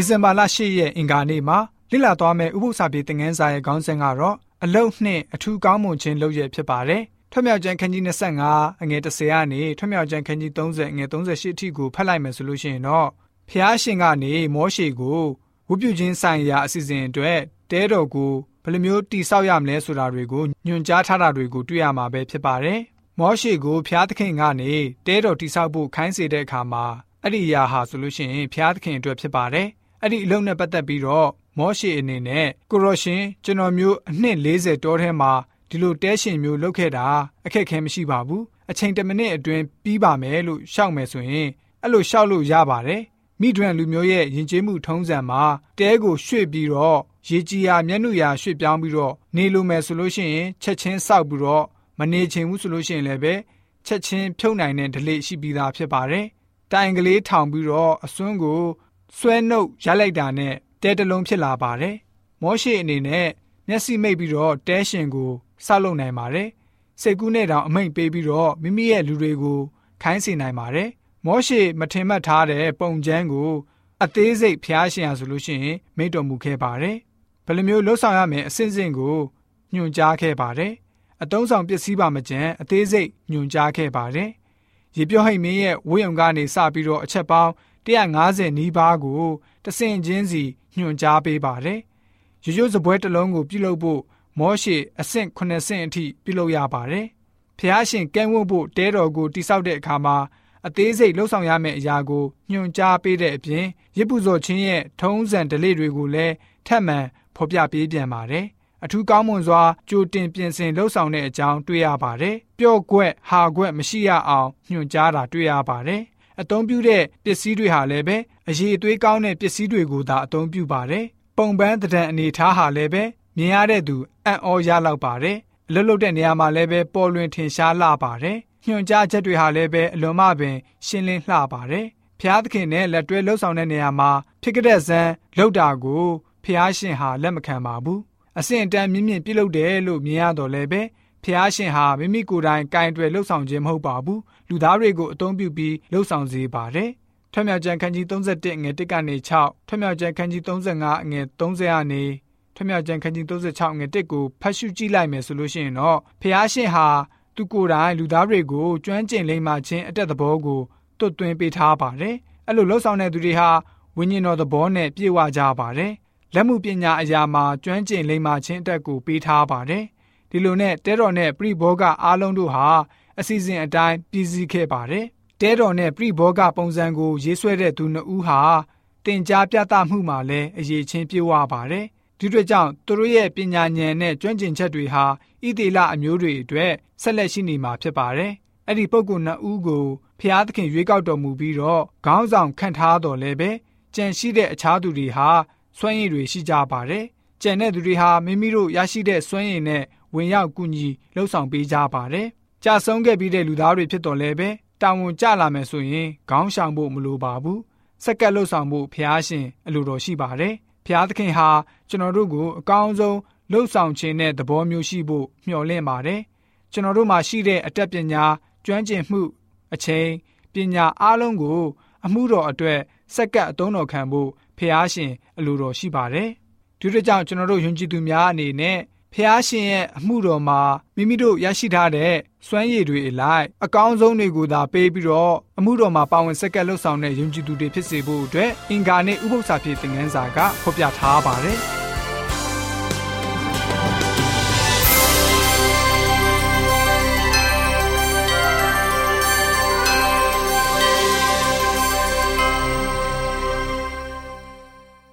ဒီဇင်ဘာလ10ရက်အင်္ဂါနေ့မှာလိလာသွားမယ့်ဥပုသ္စာပြေသင်ခန်းစာရဲ့ခေါင်းစဉ်ကတော့အလုတ်နှင့်အထူးကောင်းမွန်ခြင်းလုပ်ရဖြစ်ပါတယ်။ထွမြောက်ကျမ်းခန်းကြီး25အငယ်30ကနေထွမြောက်ကျမ်းခန်းကြီး30အငယ်38အထိကိုဖတ်လိုက်မယ်ဆိုလို့ရှိရင်တော့ဖျားရှင်ကနေမောရှေကိုဝုပြုခြင်းဆိုင်ရာအစီအစဉ်အတွက်တဲတော်ကိုဘယ်လိုမျိုးတိဆောက်ရမလဲဆိုတာတွေကိုညွှန်ကြားထားတာတွေကိုတွေ့ရမှာပဲဖြစ်ပါတယ်။မောရှေကိုဖျားသခင်ကနေတဲတော်တိဆောက်ဖို့ခိုင်းစေတဲ့အခါမှာအဲ့ဒီအရာဟာဆိုလို့ရှိရင်ဖျားသခင်အတွက်ဖြစ်ပါတယ်။ အဲ့ဒီအလုံးနဲ့ပတ်သက်ပြီးတော့မောရှေအနေနဲ့ကိုရောရှင်ကျွန်တော်မျိုးအနှစ်40တောထဲမှာဒီလိုတဲရှင်မျိုးလုပ်ခဲ့တာအခက်ခဲမရှိပါဘူး။အချိန်10မိနစ်အတွင်းပြီးပါမယ်လို့ရှောက်မယ်ဆိုရင်အဲ့လိုရှောက်လို့ရပါတယ်။မိဒရန်လူမျိုးရဲ့ယဉ်ကျေးမှုထုံးစံမှာတဲကိုရွှေ့ပြီးတော့ရေကြီးရာမျက်နှာရာရွှေ့ပြောင်းပြီးတော့နေလိုမယ်ဆိုလို့ရှိရင်ချက်ချင်းစောက်ပြီးတော့မနေချင်ဘူးဆိုလို့ရှိရင်လည်းပဲချက်ချင်းဖြုတ်နိုင်တဲ့ဒလိရှိပြီးသားဖြစ်ပါတယ်။တိုင်ကလေးထောင်ပြီးတော့အစွန်းကို ဆွဲနှုတ်ရိုက်လိုက်တာနဲ့တဲတလုံးဖြစ်လာပါတယ်။မောရှေအနေနဲ့မျက်စိမိတ်ပြီးတော့တဲရှင်ကိုဆောက်လုပ်နိုင်ပါတယ်။စိတ်ကူးနဲ့တောင်အမိန့်ပေးပြီးတော့မိမိရဲ့လူတွေကိုခိုင်းစေနိုင်ပါတယ်မောရှေမထင်မှတ်ထားတဲ့ပုံကျမ်းကို အသေးစိတ်ဖျားရှင်ရဆိုလို့ရှိရင်မိတ်တော်မူခဲ့ပါတယ်။ဘယ်လိုမျိုးလှုပ်ဆောင်ရမယ်အစဉ်စဉ်ကိုညွှန်ကြားခဲ့ပါတယ်။အတုံးဆောင်ပစ္စည်းပါမကျန်အသေးစိတ်ညွှန်ကြားခဲ့ပါတယ်။ရေပြောဟိတ်မင်းရဲ့ဝိယုံကနေစပြီးတော့အချက်ပေါင်း 150နီးပါးကိုတဆင့်ချင်းစီညွှန်ကြားပေးပါတယ်။ရိုးရိုးစပွဲတစ်လုံးကိုပြုလုပ်ဖို့မောရှေအဆင့်9ဆင့်အထိပြုလုပ်ရပါတယ်။ဖျားရှင်ကဲဝတ်ဖို့တဲတော်ကိုတိဆောက်တဲ့အခါမှာအသေးစိတ်လှုပ်ဆောင်ရမယ့်အရာကိုညွှန်ကြားပေးတဲ့အပြင်ရစ်ပူဇော်ခြင်းရဲ့ထုံးစံဓလေ့တွေကိုလည်းထပ်မံဖော်ပြပေးပြန်ပါတယ်။အထူးကောင်းမွန်စွာကြိုတင်ပြင်ဆင်လှုပ်ဆောင်တဲ့အကြောင်းတွေ့ရပါတယ်။ပျော့ကွက်ဟာကွက်မရှိရအောင်ညွှန်ကြားတာတွေ့ရပါတယ်။ အသုံးပြုတဲ့ပစ္စည်းတွေဟာလည်းပဲအရေးအသွေးကောင်းတဲ့ပစ္စည်းတွေကိုသာအသုံးပြုပါတယ်။ပုံပန်းတံအနေထားဟာလည်းပဲမြင်ရတဲ့သူအံ့ဩရလောက်ပါတယ်။အလွတ်လွတ်တဲ့နေရာမှာလည်းပဲပေါ်လွင်ထင်ရှားလာပါတယ်ညွှန်ကြားချက်တွေဟာလည်းပဲအလွန်မှပင်ရှင်းလင်းလှပါတယ်။ဖျားသခင်နဲ့လက်တွဲလှုပ်ဆောင်တဲ့နေရာမှာဖြစ်ကြတဲ့ဇန်လောက်တာကိုဖျားရှင်ဟာလက်မခံပါဘူး။အဆင့်အတန်းမြင့်မြင့်ပြုလုပ်တယ်လို့မြင်ရတော့လည်းပဲ ဖျားရှင်ဟာမိမိကိုယ်တိုင်ကင်တွယ်လှုပ်ဆောင်ခြင်းမဟုတ်ပါဘူး။လူသားတွေကိုအသုံးပြုပြီးလှုပ်ဆောင်စေပါတယ်။ထွမြောက်ကျန်ခန်းကြီး31ငွေ1ကနေ6ထွမြောက်ကျန်ခန်းကြီး35ငွေ30ကနေထွမြောက်ကျန်ခန်းကြီး36ငွေ1ကိုဖတ်ရှုကြည့်လိုက်မယ်ဆိုလို့ရှိရင်တော့ဖျားရှင်ဟာသူကိုယ်တိုင်လူသားတွေကိုကျွမ်းကျင်လိမ္မာခြင်းအတက်သဘောကိုတွတ်သွင်းပေးထားပါတယ်။အဲ့လိုလှုပ်ဆောင်တဲ့သူတွေဟာဝိညာဉ်တော်သဘောနဲ့ပြည့်ဝကြပါတယ်။လက်မှုပညာအရာမှာကျွမ်းကျင်လိမ္မာခြင်းအတက်ကိုပေးထားပါတယ်။ ဒီလိုနဲ့တဲတော်နဲ့ပြိဘောကအားလုံးတို့ဟာအစီအစဉ်အတိုင်းပြည်စည်းခဲ့ပါတယ်။တဲတော်နဲ့ပြိဘောကပုံစံကို ရေးဆွဲတဲ့သူနှစ်ဦးဟာတင် जा ပြသမှုမှာလည်းအရေးချင်းပြေဝပါတယ်။ဒီအတွက်ကြောင့်သူတို့ရဲ့ပညာဉာဏ်နဲ့ကျွမ်းကျင်ချက်တွေဟာဣသေလအမျိုးတွေအတွက်ဆက်လက်ရှိနေမှာဖြစ်ပါတယ်။အဲ့ဒီပုဂ္ဂိုလ်နှစ်ဦးကိုဖျားသခင်ရွေးကောက်တော်မူပြီးတော့ခေါင်းဆောင်ခန့်ထားတော်လဲပဲကြံရှိတဲ့အခြားသူတွေဟာစွမ်းရည်တွေရှိကြပါတယ်။ကြံတဲ့သူတွေဟာမိမိတို့ရရှိတဲ့စွမ်းရည်နဲ့ ဝင်ရောက်ကူညီလှုပ်ဆောင်ပေးကြပါတယ်။ကြာဆုံးခဲ့ပြီးတဲ့လူသားတွေဖြစ်တော်လဲပဲတာဝန်ကျလာမယ်ဆိုရင်ခေါင်းဆောင်ဖို့မလိုပါဘူး။စက္ကက်လှုပ်ဆောင်ဖို့ဖျားရှင်အလိုတော်ရှိပါတယ်။ဖျားသခင်ဟာကျွန်တော်တို့ကိုအကောင်းဆုံးလှုပ်ဆောင်ခြင်းတဲ့သဘောမျိုးရှိဖို့မျှော်လင့်ပါတယ်။ကျွန်တော်တို့မှာရှိတဲ့အတတ်ပညာကျွမ်းကျင်မှုအချိန်ပညာအားလုံးကို အမှုတော်အတွက်စက္ကပ်အသုံးတော်ခံဖို့ဖျားရှင်အလိုတော်ရှိပါတယ်။ဒီလိုကြောင့်ကျွန်တော်တို့ယုံကြည်သူများအနေနဲ့ ဖျားရှင်ရဲ့အမှုတော်မှာမိမိတို့ရရှိထားတဲ့စွမ်းရည်တွေအလိုက်အကောင်းဆုံးတွေကိုသာပေးပြီးတော့အမှုတော်မှာပါဝင်ဆက်ကပ်လှုပ်ဆောင်တဲ့ယုံကြည်သူတွေဖြစ်စေဖို့အတွက်အင်္ဂါနဲ့ဥပုသ္စာဖြစ်တဲ့ငန်းစာကဖော်ပြထားပါတယ်။